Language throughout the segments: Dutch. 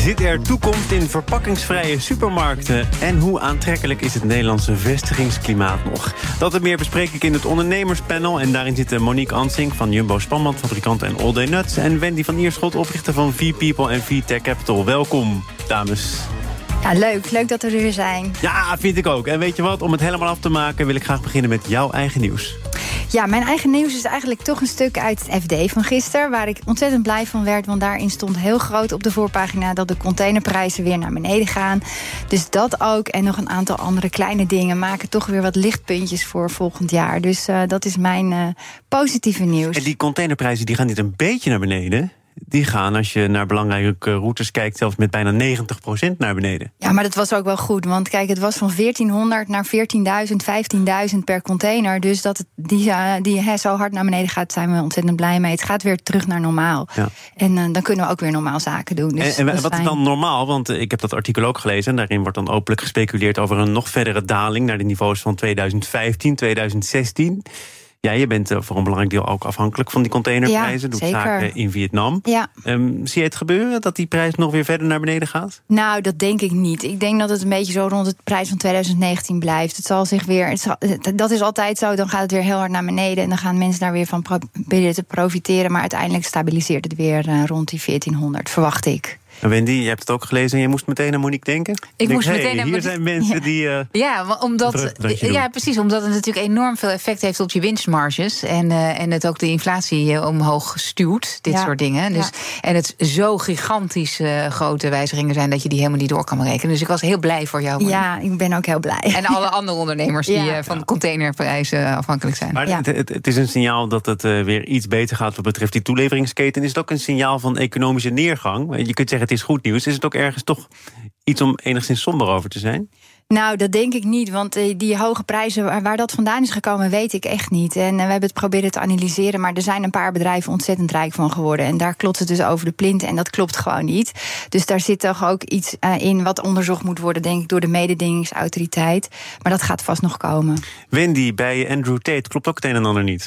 Zit er toekomst in verpakkingsvrije supermarkten? En hoe aantrekkelijk is het Nederlandse vestigingsklimaat nog? Dat en meer bespreek ik in het ondernemerspanel. En daarin zitten Monique Ansing van Jumbo Spanbandfabrikant en All Day Nuts... en Wendy van Ierschot, oprichter van V-People en V-Tech Capital. Welkom, dames. Ja, leuk. Leuk dat we er weer zijn. Ja, vind ik ook. En weet je wat, om het helemaal af te maken... wil ik graag beginnen met jouw eigen nieuws. Ja, mijn eigen nieuws is eigenlijk toch een stuk uit het FD van gisteren... waar ik ontzettend blij van werd, want daarin stond heel groot op de voorpagina... dat de containerprijzen weer naar beneden gaan. Dus dat ook en nog een aantal andere kleine dingen... maken toch weer wat lichtpuntjes voor volgend jaar. Dus uh, dat is mijn uh, positieve nieuws. En die containerprijzen die gaan niet een beetje naar beneden die gaan, als je naar belangrijke routes kijkt, zelfs met bijna 90% naar beneden. Ja, maar dat was ook wel goed. Want kijk, het was van 1400 naar 14.000, 15.000 per container. Dus dat het die, uh, die hè, zo hard naar beneden gaat, zijn we ontzettend blij mee. Het gaat weer terug naar normaal. Ja. En uh, dan kunnen we ook weer normaal zaken doen. Dus en, en wat is dan normaal? Want ik heb dat artikel ook gelezen. En daarin wordt dan openlijk gespeculeerd over een nog verdere daling naar de niveaus van 2015, 2016. Ja, je bent voor een belangrijk deel ook afhankelijk van die containerprijzen. Ja, Doet zeker. zaken in Vietnam. Ja. Um, zie je het gebeuren dat die prijs nog weer verder naar beneden gaat? Nou, dat denk ik niet. Ik denk dat het een beetje zo rond het prijs van 2019 blijft. Het zal zich weer. Zal, dat is altijd zo. Dan gaat het weer heel hard naar beneden. En dan gaan mensen daar weer van proberen te profiteren. Maar uiteindelijk stabiliseert het weer uh, rond die 1400, verwacht ik. Wendy, je hebt het ook gelezen en je moest meteen aan Monique denken. Ik denk, moest hey, meteen aan Hier Monique- zijn mensen Ja. die. Uh, Ja, omdat, ja, precies. Omdat het natuurlijk enorm veel effect heeft op je winstmarges. En, uh, en het ook de inflatie uh, omhoog stuwt, dit Ja. soort dingen. Dus, Ja. En het zo gigantisch uh, grote wijzigingen zijn dat je die helemaal niet door kan berekenen. Dus ik was heel blij voor jou. Monique. Ja, ik ben ook heel blij. En alle andere ondernemers die uh, van containerprijzen afhankelijk zijn. maar Ja. het, het, het is een signaal dat het uh, weer iets beter gaat wat betreft die toeleveringsketen. Is het ook een signaal van economische neergang? Je kunt zeggen het is goed nieuws. Is het ook ergens toch iets om enigszins somber over te zijn? Nou, dat denk ik niet. Want eh, die hoge prijzen, waar, waar dat vandaan is gekomen, weet ik echt niet. En eh, we hebben het proberen te analyseren. Maar er zijn een paar bedrijven ontzettend rijk van geworden. En daar klopt het dus over de plint. En dat klopt gewoon niet. Dus daar zit toch ook iets uh, in wat onderzocht moet worden, denk ik, door de mededingingsautoriteit. Maar dat gaat vast nog komen. Wendy, bij Andrew Tate klopt ook het een en ander niet.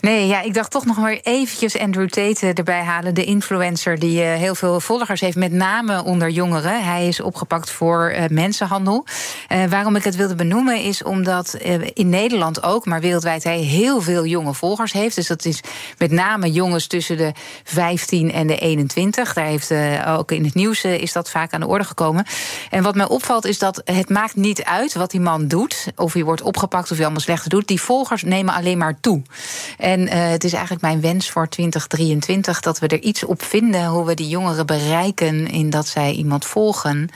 Nee, ja, ik dacht toch nog maar eventjes Andrew Tate eh, erbij halen. De influencer die heel veel volgers heeft, met name onder jongeren. Hij is opgepakt voor mensenhandel. Uh, waarom ik het wilde benoemen is omdat uh, in Nederland ook, maar wereldwijd hij heel veel jonge volgers heeft. Dus dat is met name jongens tussen de 15 en de 21. Daar heeft uh, ook in het nieuws is dat vaak aan de orde gekomen. En wat mij opvalt is dat het maakt niet uit wat die man doet, of hij wordt opgepakt of hij allemaal slechter doet. Die volgers nemen alleen maar toe. En het is eigenlijk mijn wens voor 2023 dat we er iets op vinden hoe we die jongeren bereiken in dat zij iemand volgen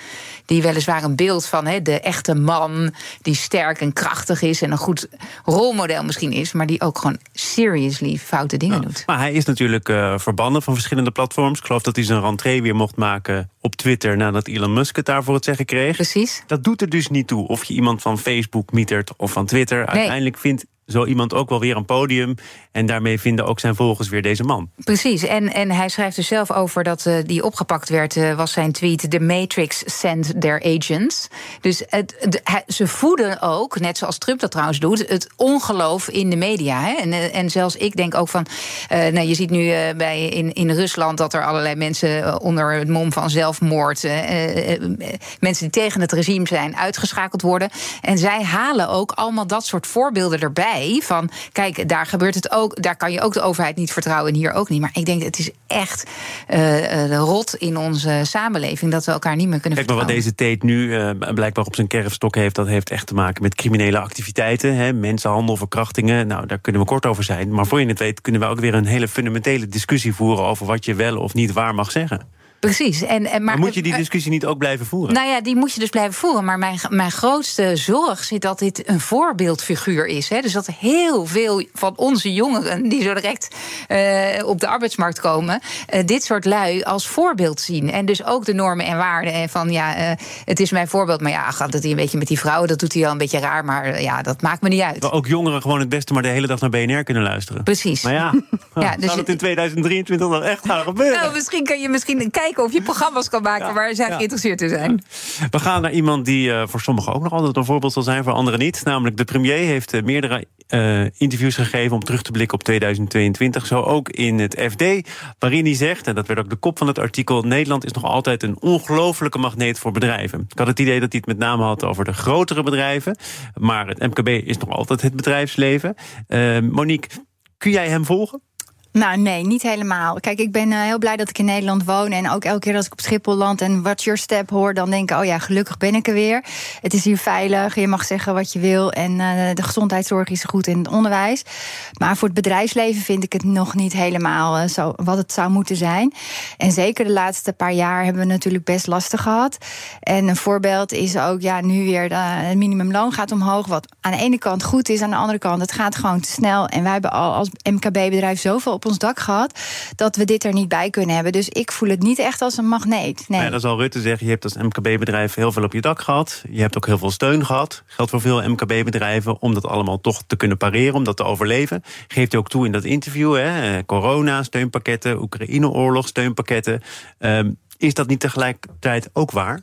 die weliswaar een beeld van de echte man die sterk en krachtig is en een goed rolmodel misschien is, maar die ook gewoon seriously foute dingen Ja, doet. Maar hij is natuurlijk uh, verbannen van verschillende platforms. Ik geloof dat hij zijn rentree weer mocht maken op Twitter nadat Elon Musk het daarvoor het zeggen kreeg. Precies. Dat doet er dus niet toe of je iemand van Facebook mietert of van Twitter. Nee. Uiteindelijk vindt zo iemand ook wel weer een podium. En daarmee vinden ook zijn volgers weer deze man. Precies. En, en hij schrijft er zelf over dat uh, die opgepakt werd, uh, was zijn tweet: The Matrix sent their agents. Dus ze voeden ook, net zoals Trump dat trouwens doet, het ongeloof in de media. Hè? En, uh, en zelfs ik denk ook van. nou, je ziet nu bij, in, in Rusland dat er allerlei mensen onder het mom van zelfmoord. mensen die tegen het regime zijn, uitgeschakeld worden. En zij halen ook allemaal dat soort voorbeelden erbij. Van kijk, daar gebeurt het ook. Daar kan je ook de overheid niet vertrouwen en hier ook niet. Maar ik denk, het is echt uh, rot in onze samenleving dat we elkaar niet meer kunnen Kijk, maar wat deze Tate nu uh, blijkbaar op zijn kerfstok heeft, dat heeft echt te maken met criminele activiteiten. Hè, mensenhandel, verkrachtingen. Nou, daar kunnen we kort over zijn. Maar voor je het weet, kunnen we ook weer een hele fundamentele discussie voeren over wat je wel of niet waar mag zeggen. Precies. En, en, maar, moet je die discussie niet ook blijven voeren? Nou ja, die moet je dus blijven voeren. Maar mijn, mijn grootste zorg zit dat dit een voorbeeldfiguur is. Hè. Dus dat heel veel van onze jongeren die zo direct uh, op de arbeidsmarkt komen, uh, dit soort lui als voorbeeld zien. En dus ook de normen en waarden. En van ja, uh, het is mijn voorbeeld. Maar ja, gaat het hij een beetje met die vrouwen, dat doet hij al een beetje raar. Maar ja, dat maakt me niet uit. Maar ook jongeren gewoon het beste maar de hele dag naar BNR kunnen luisteren. Precies. Maar ja, ja dus zou in 2023 nog echt gaan gebeuren? Nou, misschien kan je misschien kijken of je programma's kan maken waar zij geïnteresseerd in zijn. We gaan naar iemand die uh, voor sommigen ook nog altijd een voorbeeld zal zijn, voor anderen niet. Namelijk de premier heeft uh, meerdere uh, interviews gegeven om terug te blikken op 2022. Zo ook in het FD, waarin hij zegt, en dat werd ook de kop van het artikel: Nederland is nog altijd een ongelofelijke magneet voor bedrijven. Ik had het idee dat hij het met name had over de grotere bedrijven. Maar het MKB is nog altijd het bedrijfsleven. Monique, kun jij hem volgen? Nou, nee, niet helemaal. Kijk, ik ben uh, heel blij dat ik in Nederland woon. En ook elke keer als ik op Schiphol land en What's Your Step hoor, dan denk ik: oh ja, gelukkig ben ik er weer. Het is hier veilig, je mag zeggen wat je wil. En uh, de gezondheidszorg is goed in het onderwijs. Maar voor het bedrijfsleven vind ik het nog niet helemaal uh, zo wat het zou moeten zijn. En zeker de laatste paar jaar hebben we natuurlijk best lastig gehad. En een voorbeeld is ook, ja, nu weer het minimumloon gaat omhoog. Wat aan de ene kant goed is, aan de andere kant, het gaat gewoon te snel. En wij hebben al als MKB-bedrijf zoveel op ons dak gehad dat we dit er niet bij kunnen hebben. Dus ik voel het niet echt als een magneet. Nee. Ja, dat zal Rutte zeggen. Je hebt als MKB-bedrijf heel veel op je dak gehad. Je hebt ook heel veel steun gehad. Geldt voor veel MKB-bedrijven om dat allemaal toch te kunnen pareren, om dat te overleven. Geeft hij ook toe in dat interview. Hè? Corona, steunpakketten, Oekraïne-oorlog, steunpakketten. Um, is dat niet tegelijkertijd ook waar?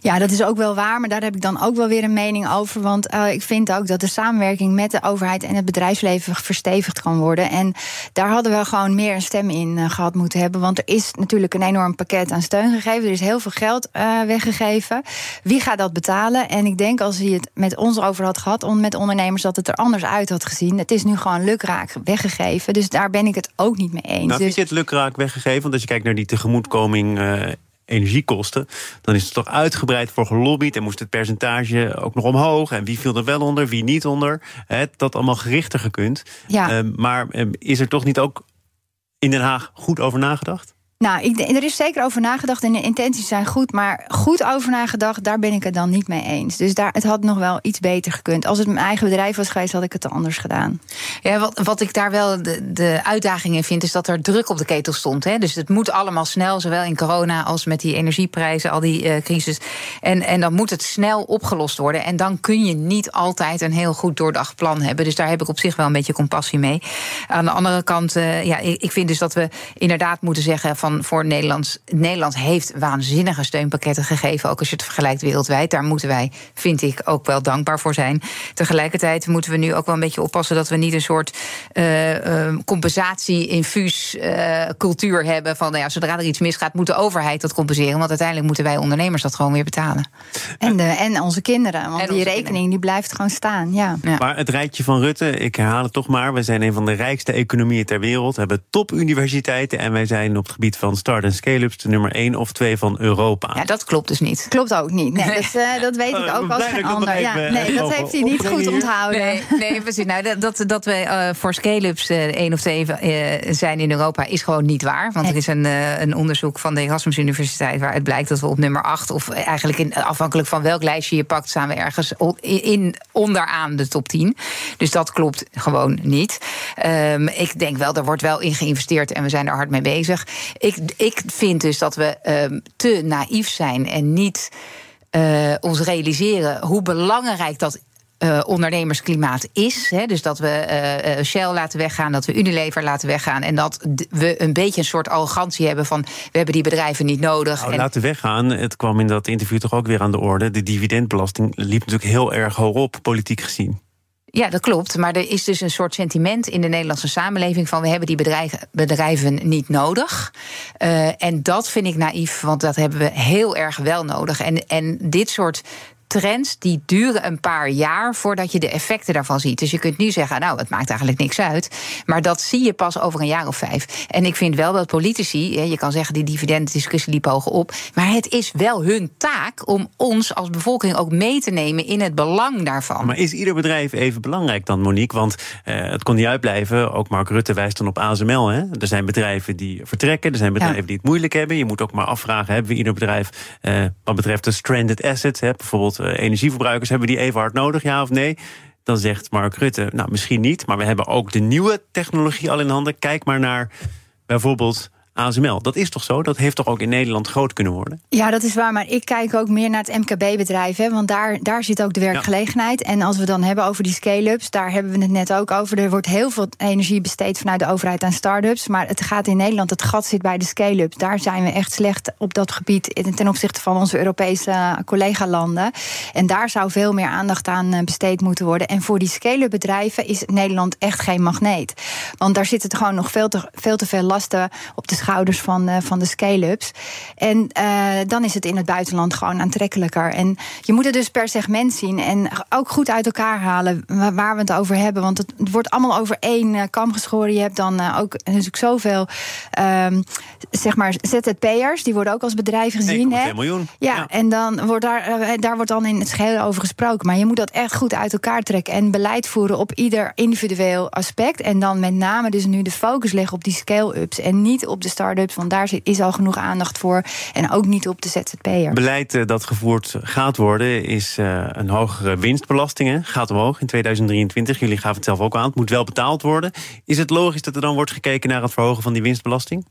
Ja, dat is ook wel waar, maar daar heb ik dan ook wel weer een mening over. Want uh, ik vind ook dat de samenwerking met de overheid en het bedrijfsleven verstevigd kan worden. En daar hadden we gewoon meer een stem in uh, gehad moeten hebben. Want er is natuurlijk een enorm pakket aan steun gegeven. Er is heel veel geld uh, weggegeven. Wie gaat dat betalen? En ik denk als hij het met ons over had gehad, on, met ondernemers, dat het er anders uit had gezien. Het is nu gewoon lukraak weggegeven. Dus daar ben ik het ook niet mee eens. Nou, dus... je het lukraak weggegeven? Want als je kijkt naar die tegemoetkoming energiekosten, dan is het toch uitgebreid voor gelobbyd en moest het percentage ook nog omhoog. En wie viel er wel onder, wie niet onder. He, dat allemaal gerichter gekund. Ja. Uh, maar uh, is er toch niet ook in Den Haag goed over nagedacht? Nou, ik, er is zeker over nagedacht en de intenties zijn goed. Maar goed over nagedacht, daar ben ik het dan niet mee eens. Dus daar, het had nog wel iets beter gekund. Als het mijn eigen bedrijf was geweest, had ik het anders gedaan. Ja, wat, wat ik daar wel de, de uitdaging in vind, is dat er druk op de ketel stond. Hè? Dus het moet allemaal snel, zowel in corona als met die energieprijzen, al die uh, crisis. En, en dan moet het snel opgelost worden. En dan kun je niet altijd een heel goed doordacht plan hebben. Dus daar heb ik op zich wel een beetje compassie mee. Aan de andere kant, uh, ja, ik, ik vind dus dat we inderdaad moeten zeggen van voor Nederlands. Nederland heeft waanzinnige steunpakketten gegeven, ook als je het vergelijkt wereldwijd. Daar moeten wij, vind ik, ook wel dankbaar voor zijn. Tegelijkertijd moeten we nu ook wel een beetje oppassen dat we niet een soort uh, uh, compensatie-infuus uh, cultuur hebben. Van nou ja, zodra er iets misgaat, moet de overheid dat compenseren. Want uiteindelijk moeten wij ondernemers dat gewoon weer betalen. En, de, en onze kinderen. Want die rekening die blijft gewoon staan. Ja. ja. Maar het rijtje van Rutte, ik herhaal het toch maar. We zijn een van de rijkste economieën ter wereld. We hebben topuniversiteiten en wij zijn op het gebied van start- en scale-ups de nummer 1 of 2 van Europa. Ja, dat klopt dus niet. Klopt ook niet. Nee, Dat, uh, dat weet ik ook als geen ander. Ja, nee, dat heeft hij niet goed onthouden. Nee, nee precies. Nou, dat, dat we uh, voor scale-ups uh, 1 of 2 zijn in Europa is gewoon niet waar. Want er is een, een onderzoek van de Erasmus Universiteit waaruit blijkt dat we op nummer 8, of eigenlijk in, afhankelijk van welk lijstje je pakt, staan we ergens in, onderaan de top 10. Dus dat klopt gewoon niet. Um, ik denk wel, er wordt wel in geïnvesteerd en we zijn er hard mee bezig. Ik, ik vind dus dat we uh, te naïef zijn en niet uh, ons realiseren hoe belangrijk dat uh, ondernemersklimaat is. Hè, dus dat we uh, Shell laten weggaan, dat we Unilever laten weggaan. En dat we een beetje een soort arrogantie hebben van we hebben die bedrijven niet nodig. Nou, en... Laten weggaan. Het kwam in dat interview toch ook weer aan de orde. De dividendbelasting liep natuurlijk heel erg hoog op, politiek gezien. Ja, dat klopt. Maar er is dus een soort sentiment in de Nederlandse samenleving van we hebben die bedrijven, niet nodig. Uh, en dat vind ik naïef, want dat hebben we heel erg wel nodig. En, en dit soort trends die duren een paar jaar voordat je de effecten daarvan ziet. Dus je kunt nu zeggen, nou, het maakt eigenlijk niks uit. Maar dat zie je pas over een jaar of vijf. En ik vind wel dat politici, je kan zeggen, die dividenddiscussie liep hoog op. Maar het is wel hun taak om ons als bevolking ook mee te nemen in het belang daarvan. Maar is ieder bedrijf even belangrijk dan, Monique? Want uh, het kon niet uitblijven. Ook Mark Rutte wijst dan op ASML. Hè? Er zijn bedrijven die vertrekken, er zijn bedrijven die het moeilijk hebben. Je moet ook maar afvragen, hebben we ieder bedrijf uh, wat betreft de stranded assets, hè? bijvoorbeeld energieverbruikers, hebben die even hard nodig, ja of nee? Dan zegt Mark Rutte, nou misschien niet, maar we hebben ook de nieuwe technologie al in handen. Kijk maar naar bijvoorbeeld ASML. Dat is toch zo? Dat heeft toch ook in Nederland groot kunnen worden? Ja, dat is waar. Maar ik kijk ook meer naar het MKB-bedrijf. Want daar, daar zit ook de werkgelegenheid. En als we dan hebben over die scale-ups, daar hebben we het net ook over. Er wordt heel veel energie besteed vanuit de overheid aan start-ups. Maar het gaat in Nederland, het gat zit bij de scale-ups. Daar zijn we echt slecht op dat gebied ten opzichte van onze Europese collega-landen. En daar zou veel meer aandacht aan eh, besteed moeten worden. En voor die scale-up bedrijven is Nederland echt geen magneet. Want daar zitten gewoon nog veel te, veel te veel lasten op de schouders van, uh, van de scale-ups. En uh, dan is het in het buitenland gewoon aantrekkelijker. En je moet het dus per segment zien en ook goed uit elkaar halen waar we het over hebben. Want het, wordt allemaal over één uh, kam geschoren. Je hebt dan ook natuurlijk zoveel um, zeg maar ZZP'ers, die worden ook als bedrijf gezien. Hè? miljoen. Ja, ja, en dan wordt daar, daar wordt dan in het schelen over gesproken. Maar je moet dat echt goed uit elkaar trekken en beleid voeren op ieder individueel aspect. En dan met name dus nu de focus leggen op die scale-ups en niet op de start-ups, want daar is al genoeg aandacht voor. En ook niet op de ZZP'er. Beleid uh, dat gevoerd gaat worden is uh, een hogere winstbelasting. Gaat omhoog in 2023. Jullie gaven het zelf ook aan. Het moet wel betaald worden. Is het logisch dat er dan wordt gekeken naar het verhogen van die winstbelasting?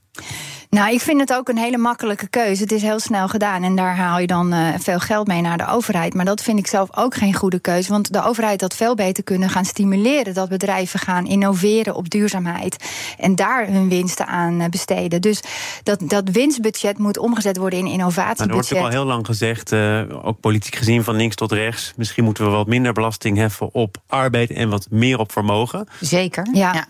Nou, ik vind het ook een hele makkelijke keuze. Het is heel snel gedaan en daar haal je dan uh, veel geld mee naar de overheid. Maar dat vind ik zelf ook geen goede keuze. Want de overheid had veel beter kunnen gaan stimuleren dat bedrijven gaan innoveren op duurzaamheid. En daar hun winsten aan besteden. Dus dat, dat winstbudget moet omgezet worden in innovatiebudget. Maar er wordt natuurlijk al heel lang gezegd, uh, ook politiek gezien van links tot rechts. Misschien moeten we wat minder belasting heffen op arbeid en wat meer op vermogen. Zeker. ja. ja.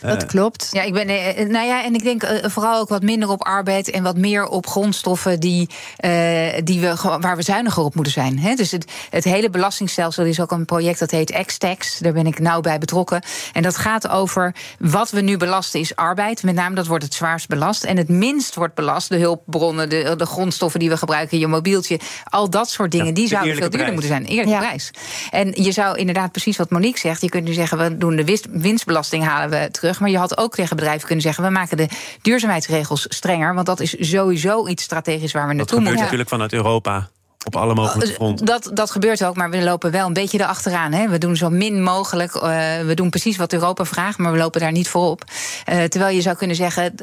Dat klopt. Ja, ik ben, nou ja, en ik denk vooral ook wat minder op arbeid en wat meer op grondstoffen die, uh, die we, waar we zuiniger op moeten zijn. Hè? Dus het, het hele belastingstelsel is ook een project dat heet X-Tax. Daar ben ik nauw bij betrokken. En dat gaat over wat we nu belasten is arbeid. Met name dat wordt het zwaarst belast. En het minst wordt belast, de hulpbronnen, de, de grondstoffen die we gebruiken, je mobieltje. Al dat soort dingen, die zouden veel duurder moeten zijn. Eerlijke ja. prijs. En je zou inderdaad precies wat Monique zegt. Je kunt nu zeggen, we doen de winstbelasting halen we terug. Maar je had ook tegen bedrijven kunnen zeggen: we maken de duurzaamheidsregels strenger. Want dat is sowieso iets strategisch waar we naartoe moeten. Dat gebeurt natuurlijk vanuit Europa. Op alle mogelijke fronten. Dat, dat gebeurt ook, maar we lopen wel een beetje erachteraan. Hè. We doen zo min mogelijk. Uh, we doen precies wat Europa vraagt, maar we lopen daar niet voorop. Uh, terwijl je zou kunnen zeggen: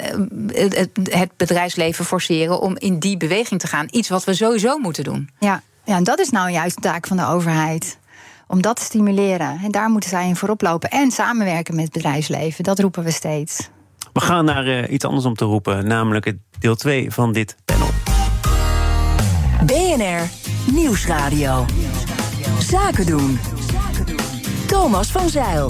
het, het bedrijfsleven forceren om in die beweging te gaan. Iets wat we sowieso moeten doen. Ja, ja en dat is nou juist de taak van de overheid om dat te stimuleren. En daar moeten zij in voorop lopen. En samenwerken met het bedrijfsleven. Dat roepen we steeds. We gaan naar uh, iets anders om te roepen, namelijk het deel 2 van dit panel. BNR Nieuwsradio. Zaken doen. Thomas van Zeil.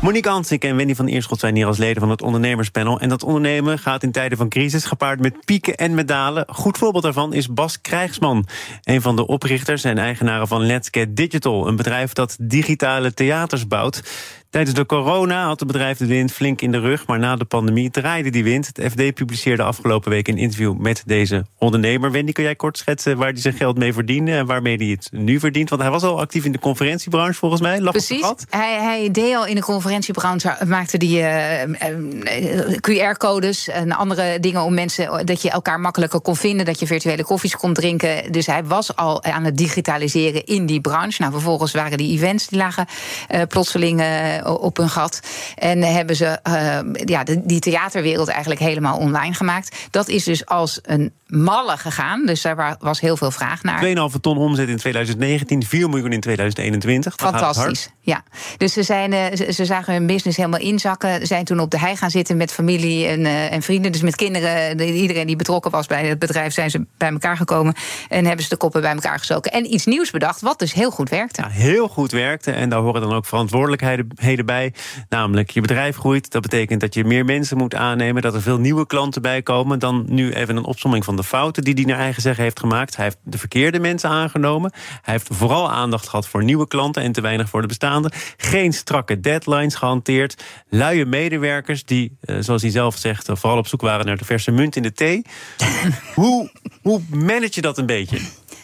Monique Ansik en Wendy van Eerschot zijn hier als leden van het ondernemerspanel. En dat ondernemen gaat in tijden van crisis gepaard met pieken en met dalen. Goed voorbeeld daarvan is Bas Krijgsman. Een van de oprichters en eigenaren van Let's Get Digital. Een bedrijf dat digitale theaters bouwt. Tijdens de corona had het bedrijf de wind flink in de rug, maar na de pandemie draaide die wind. Het FD publiceerde afgelopen week een interview met deze ondernemer. Wendy, kun jij kort schetsen waar hij zijn geld mee verdiende en waarmee hij het nu verdient? Want hij was al actief in de conferentiebranche volgens mij. Lag Precies, hij, hij, deed al in de conferentiebranche, maakte die uh, QR-codes en andere dingen om mensen, dat je elkaar makkelijker kon vinden, dat je virtuele koffies kon drinken. Dus hij was al aan het digitaliseren in die branche. Nou, vervolgens waren die events, die lagen uh, plotseling op hun gat. En hebben ze uh, ja, de, die theaterwereld eigenlijk helemaal online gemaakt. Dat is dus als een malle gegaan. Dus daar was heel veel vraag naar. 2,5 ton omzet in 2019, 4 miljoen in 2021. Dat Fantastisch. Ja. Dus ze, zijn, uh, ze zagen hun business helemaal inzakken. Zijn toen op de hei gaan zitten met familie en, en vrienden. Dus met kinderen. Iedereen die betrokken was bij het bedrijf zijn ze bij elkaar gekomen. En hebben ze de koppen bij elkaar gestoken. En iets nieuws bedacht, wat dus heel goed werkte. Ja, heel goed werkte. En daar horen dan ook verantwoordelijkheden bij. Namelijk, je bedrijf groeit. Dat betekent dat je meer mensen moet aannemen. Dat er veel nieuwe klanten bij komen. Dan nu even een opsomming van de fouten die hij naar eigen zeggen heeft gemaakt. Hij heeft de verkeerde mensen aangenomen. Hij heeft vooral aandacht gehad voor nieuwe klanten en te weinig voor de bestaande. Geen strakke deadlines gehanteerd. Luie medewerkers die, eh, zoals hij zelf zegt, vooral op zoek waren naar de verse munt in de thee. hoe, hoe manage je dat een beetje?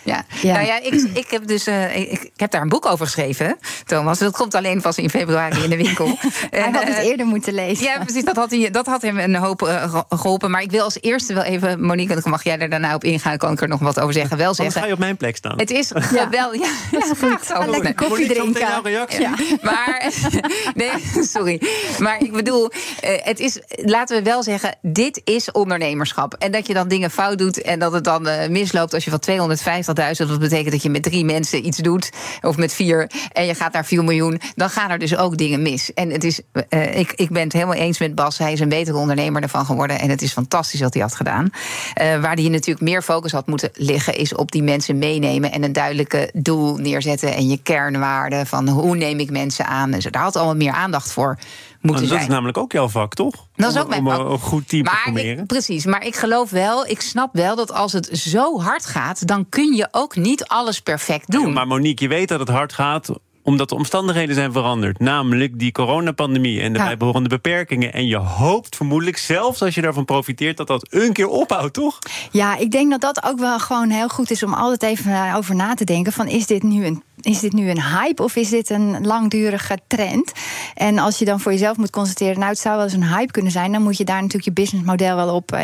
Ja. nou ja, ik, ik, heb dus, uh, ik, ik, heb daar een boek over geschreven, Thomas. Dat komt alleen pas in februari in de winkel. hij had het eh, eerder moeten lezen. Ja, precies. Dat had, hij, dat had hem een hoop uh, geholpen. Maar ik wil als eerste wel even, Monique, dan mag jij er daarna op ingaan. Kan ik er nog wat over zeggen? Wel zeggen. ga je op mijn plek staan. Het is ja. wel. Ja, ja, graag. Ga lekker koffie drinken. Ja. Maar, nee, sorry. Maar ik bedoel, het is, laten we wel zeggen, dit is ondernemerschap. En dat je dan dingen fout doet en dat het dan misloopt als je van 250 dat betekent dat je met drie mensen iets doet, of met vier, en je gaat naar 4 miljoen, dan gaan er dus ook dingen mis. En het is, uh, ik, ik ben het helemaal eens met Bas. Hij is een betere ondernemer ervan geworden. En het is fantastisch wat hij had gedaan. Uh, waar hij natuurlijk meer focus had moeten liggen, is op die mensen meenemen en een duidelijke doel neerzetten. En je kernwaarden van hoe neem ik mensen aan. Dus daar had allemaal meer aandacht voor moeten dat is namelijk ook jouw vak, toch? Dat is ook mijn vak. Om een goed team te formeren. precies, maar ik geloof wel, ik snap wel dat als het zo hard gaat... dan kun je ook niet alles perfect doen. maar Monique, je weet dat het hard gaat omdat de omstandigheden zijn veranderd. Namelijk die coronapandemie en de ja. bijbehorende beperkingen. En je hoopt vermoedelijk, zelfs als je daarvan profiteert... dat dat een keer ophoudt, toch? Ja, ik denk dat dat ook wel gewoon heel goed is... om altijd even over na te denken van... is dit nu een is dit nu een hype of is dit een langdurige trend? En als je dan voor jezelf moet constateren, nou, het zou wel eens een hype kunnen zijn, dan moet je daar natuurlijk je businessmodel wel op uh,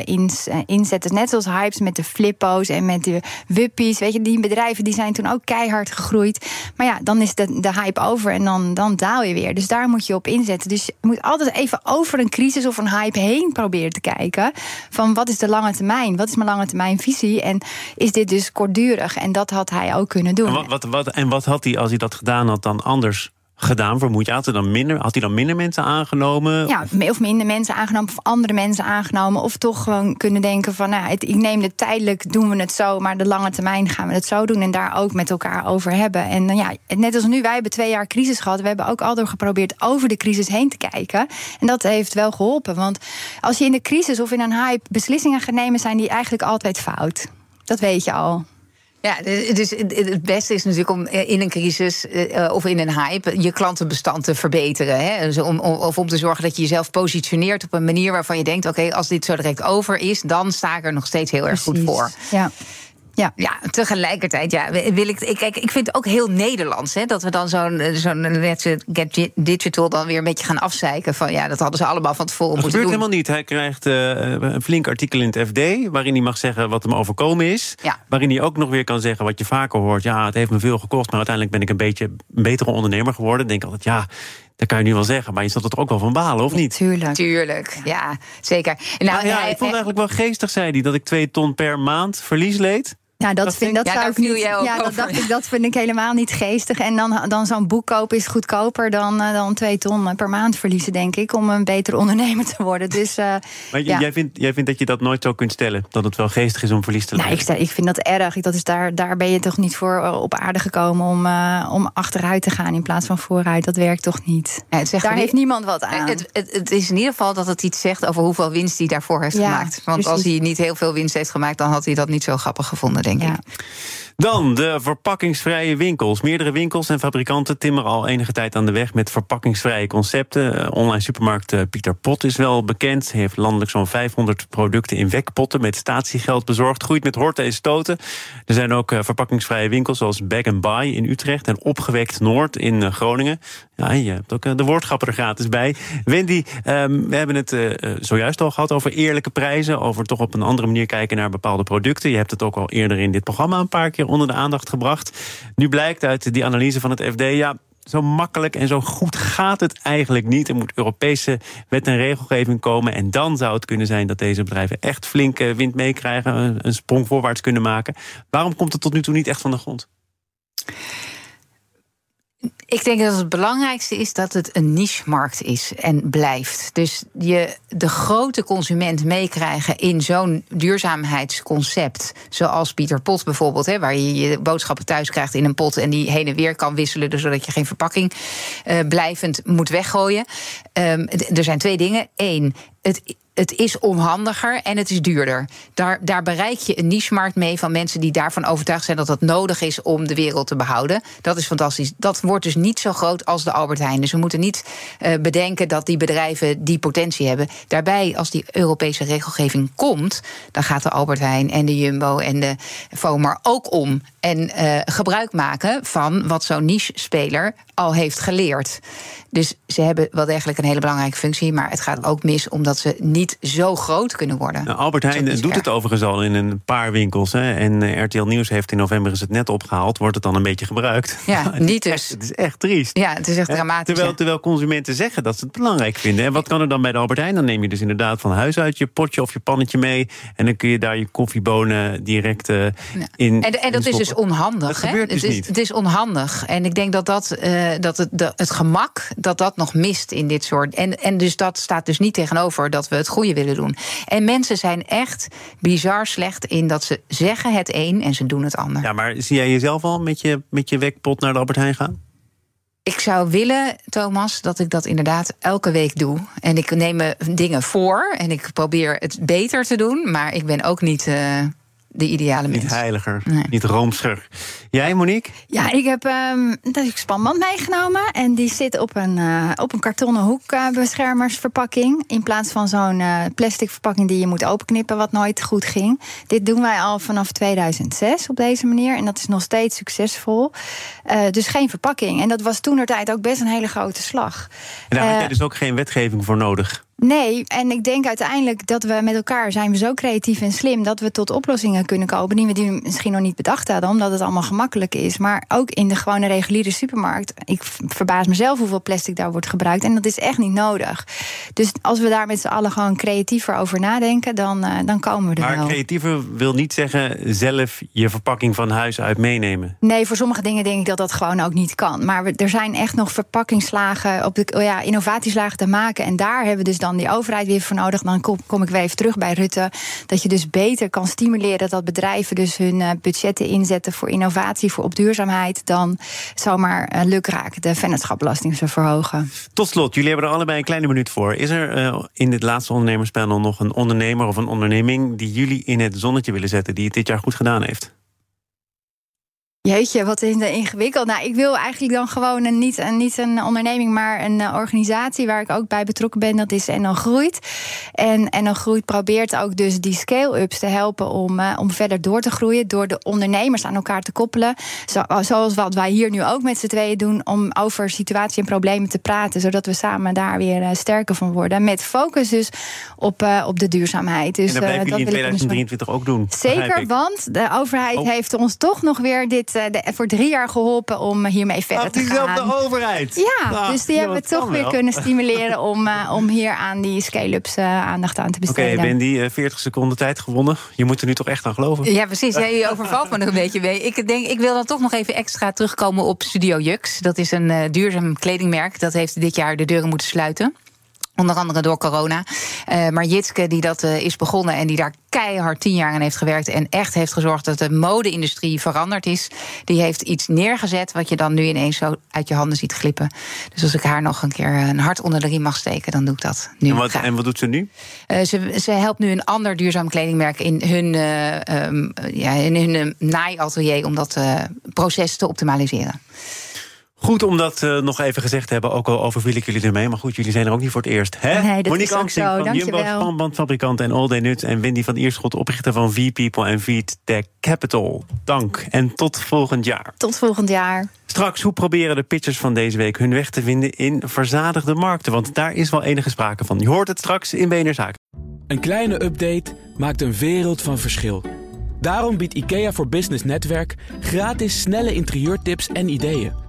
inzetten. Net zoals hypes met de flippo's en met de wuppies. Weet je, die bedrijven die zijn toen ook keihard gegroeid. Maar ja, dan is de, de hype over en dan, dan daal je weer. Dus daar moet je op inzetten. Dus je moet altijd even over een crisis of een hype heen proberen te kijken. Van wat is de lange termijn? Wat is mijn lange termijn visie? En is dit dus kortdurig? En dat had hij ook kunnen doen. En wat, wat, wat, en wat had hij, als hij dat gedaan had, dan anders gedaan? Vermoed je, had hij dan minder, had hij dan minder mensen aangenomen? Ja, of minder mensen aangenomen, of andere mensen aangenomen. Of toch gewoon kunnen denken van, nou, ik neem het tijdelijk, doen we het zo, maar de lange termijn gaan we het zo doen en daar ook met elkaar over hebben. En dan ja, net als nu, wij hebben twee jaar crisis gehad. We hebben ook altijd geprobeerd over de crisis heen te kijken. En dat heeft wel geholpen. Want als je in de crisis of in een hype beslissingen gaat nemen, zijn die eigenlijk altijd fout. Dat weet je al. Ja, dus het beste is natuurlijk om eh, in een crisis eh, of in een hype je klantenbestand te verbeteren. Hè? Dus om, of om te zorgen dat je jezelf positioneert op een manier waarvan je denkt: oké, als dit zo direct over is, dan sta ik er nog steeds heel erg goed voor. Ja. Ja. ja, tegelijkertijd, ja, wil ik, ik, ik vind het ook heel Nederlands hè, dat we dan zo'n zo'n Get Digital dan weer een beetje gaan afzeiken. Van ja, dat hadden ze allemaal van tevoren dat moeten doen. Dat gebeurt helemaal niet. Hij krijgt uh, een flink artikel in het FD waarin hij mag zeggen wat hem overkomen is. Ja. Waarin hij ook nog weer kan zeggen wat je vaker hoort. Ja, het heeft me veel gekost, maar uiteindelijk ben ik een beetje een betere ondernemer geworden. Denk altijd, ja, dat kan je nu wel zeggen, maar je zat er ook wel van balen, of niet? Tuurlijk. Tuurlijk, ja, zeker. Nou, ja, ik vond het eigenlijk wel geestig, zei hij, dat ik twee ton per maand verlies leed. Ja, dat, vind, dat zou ik niet. Ja, dat dacht ik, dat vind ik helemaal niet geestig. En dan, dan zo'n boek kopen is goedkoper dan, uh, dan twee ton per maand verliezen, denk ik, om een betere ondernemer te worden. Dus, uh, maar jij, vindt, jij vindt dat je dat nooit zo kunt stellen? Dat het wel geestig is om verlies te leiden? Nou, ik, ik vind dat erg. Dat is daar, daar ben je toch niet voor eh, op aarde gekomen om, uh, om achteruit te gaan in plaats van vooruit. Dat werkt toch niet? Ja, daar heeft niemand wat aan. Het, het, het, is in ieder geval dat het iets zegt over hoeveel winst hij daarvoor heeft gemaakt. Want als hij niet heel veel winst heeft gemaakt, dan had hij dat niet zo grappig gevonden, denk ik. Dan de verpakkingsvrije winkels. Meerdere winkels en fabrikanten timmeren al enige tijd aan de weg met verpakkingsvrije concepten. Eh, online supermarkt eh, Pieter Pot is wel bekend. Heeft landelijk zo'n 500 producten in wekpotten met statiegeld bezorgd. Groeit met horten en stoten. Er zijn ook eh, verpakkingsvrije winkels zoals Bag Buy in Utrecht en Opgewekt Noord in Groningen. Ja, je hebt ook de woordgrapper er gratis bij. Wendy, ehm, we hebben het zojuist al gehad over eerlijke prijzen. Over toch op een andere manier kijken naar bepaalde producten. Je hebt het ook al eerder in dit programma een paar keer onder de aandacht gebracht. Nu blijkt uit die analyse van het FD, ja, zo makkelijk en zo goed gaat het eigenlijk niet. Er moet Europese wet en regelgeving komen. En dan zou het kunnen zijn dat deze bedrijven echt flinke wind meekrijgen. Een sprong voorwaarts kunnen maken. Waarom komt het tot nu toe niet echt van de grond? Ik denk dat het belangrijkste is dat het een niche-markt is en blijft. Dus je de grote consument meekrijgen in zo'n duurzaamheidsconcept. Zoals Pieter Pot bijvoorbeeld, hè, waar je je boodschappen thuis krijgt in een pot en die heen en weer kan wisselen, dus zodat je geen verpakking uh, blijvend moet weggooien. Um, er zijn twee dingen. Eén, het het is onhandiger en het is duurder. Daar, daar bereik je een niche-markt mee van mensen die daarvan overtuigd zijn dat dat nodig is om de wereld te behouden. Dat is fantastisch. Dat wordt dus niet zo groot als de Albert Heijn. Dus we moeten niet uh, bedenken dat die bedrijven die potentie hebben. Daarbij, als die Europese regelgeving komt, dan gaat de Albert Heijn en de Jumbo en de Vomar ook om. En uh, gebruik maken van wat zo'n niche-speler al heeft geleerd. Dus ze hebben wel degelijk een hele belangrijke functie. Maar het gaat ook mis omdat ze niet zo groot kunnen worden. Nou, Albert Heijn doet het overigens al in een paar winkels. Hè, en uh, RTL Nieuws heeft in november is het net opgehaald. Wordt het dan een beetje gebruikt? Ja, niet dus. Het is echt triest. Ja, het is echt dramatisch. Terwijl, terwijl consumenten zeggen dat ze het belangrijk vinden. En wat kan er dan bij de Albert Heijn? Dan neem je dus inderdaad van huis uit je potje of je pannetje mee. En dan kun je daar je koffiebonen direct uh, ja. in. En, en dat is dus onhandig. Dat gebeurt hè? dus het, is, niet. het is onhandig. En ik denk dat, dat, uh, dat het, de, het gemak dat dat nog mist in dit soort. En, en dus dat staat dus niet tegenover dat we het goede willen doen. En mensen zijn echt bizar slecht in dat ze zeggen het een en ze doen het ander. Ja, maar zie jij jezelf al met je, met je wekpot naar de Albert Heijn gaan? Ik zou willen, Thomas, dat ik dat inderdaad elke week doe. En ik neem me dingen voor en ik probeer het beter te doen. Maar ik ben ook niet. Uh, de ideale mens. Niet heiliger, nee. niet roomser. Jij, Monique? Ja, ik heb um, een spanband meegenomen. En die zit op een, uh, op een kartonnen hoekbeschermersverpakking. in plaats van zo'n uh, plastic verpakking die je moet openknippen, wat nooit goed ging. Dit doen wij al vanaf 2006 op deze manier. En dat is nog steeds succesvol. Uh, dus geen verpakking. En dat was toen tijd ook best een hele grote slag. En daar had je dus ook geen wetgeving voor nodig? Nee, en ik denk uiteindelijk dat we met elkaar zijn we zo creatief en slim dat we tot oplossingen kunnen komen die we die misschien nog niet bedacht hadden, omdat het allemaal gemakkelijk is. Maar ook in de gewone reguliere supermarkt. Ik verbaas mezelf hoeveel plastic daar wordt gebruikt. En dat is echt niet nodig. Dus als we daar met z'n allen gewoon creatiever over nadenken, dan, uh, dan komen we er maar wel. Maar creatiever wil niet zeggen zelf je verpakking van huis uit meenemen. Nee, voor sommige dingen denk ik dat dat gewoon ook niet kan. Maar we, er zijn echt nog verpakkingsslagen, op de, oh ja, innovatieslagen te maken. En daar hebben we dus dan die overheid weer voor nodig. Dan kom, kom ik weer even terug bij Rutte. Dat je dus beter kan stimuleren dat bedrijven dus hun uh, budgetten inzetten voor innovatie, voor op duurzaamheid. Dan zomaar uh, lukraak de vennootschapbelasting te verhogen. Tot slot, jullie hebben er allebei een kleine minuut voor. Is er uh, in dit laatste ondernemerspanel nog een ondernemer of een onderneming die jullie in het zonnetje willen zetten, die het dit jaar goed gedaan heeft? Jeetje, wat is ingewikkeld. Nou, ik wil eigenlijk dan gewoon een, niet, een, niet een onderneming, maar een uh, organisatie waar ik ook bij betrokken ben. Dat is NL Groeit. En NL Groeit probeert ook dus die scale-ups te helpen om, uh, om verder door te groeien. Door de ondernemers aan elkaar te koppelen. Zo, zoals wat wij hier nu ook met z'n tweeën doen. Om over situatie en problemen te praten. Zodat we samen daar weer uh, sterker van worden. Met focus dus op, op de duurzaamheid. Dus, en dat blijven jullie in 2023 ook doen. Zeker, want de overheid oh. heeft ons toch nog weer dit de, voor drie jaar geholpen om hiermee verder Ach, te gaan. de overheid. Ja, nou, dus die hebben we toch weer wel. kunnen stimuleren om, uh, om hier aan die scale-ups uh, aandacht aan te besteden. Oké, okay, Wendy, uh, 40 seconden tijd gewonnen. Je moet er nu toch echt aan geloven. Ja, precies. Jij ja, overvalt me nog een beetje mee. Ik, denk, ik wil dan toch nog even extra terugkomen op Studio Jux. Dat is een uh, duurzaam kledingmerk. Dat heeft dit jaar de deuren moeten sluiten. Onder andere door corona. Uh, maar Jitske, die dat uh, is begonnen en die daar keihard tien jaar aan heeft gewerkt. en echt heeft gezorgd dat de mode-industrie veranderd is. die heeft iets neergezet wat je dan nu ineens zo uit je handen ziet glippen. Dus als ik haar nog een keer een hart onder de riem mag steken, dan doe ik dat nu. En wat, en wat doet ze nu? Uh, ze, ze, helpt nu een ander duurzaam kledingmerk in hun, um, ja, in hun naaiatelier om dat proces te optimaliseren. Goed om dat uh, nog even gezegd te hebben, ook al overviel ik jullie ermee. Maar goed, jullie zijn er ook niet voor het eerst. Hè? Nee, dat Monique is van Jumbo, spanbandfabrikant en All Day Nuts. En Wendy van Ierschot, oprichter van V-People en Feed Tech Capital. Dank en tot volgend jaar. Tot volgend jaar. Straks, hoe proberen de pitchers van deze week hun weg te vinden in verzadigde markten? Want daar is wel enige sprake van. Je hoort het straks in Zaken. Een kleine update maakt een wereld van verschil. Daarom biedt IKEA voor Business Netwerk gratis snelle interieurtips en ideeën.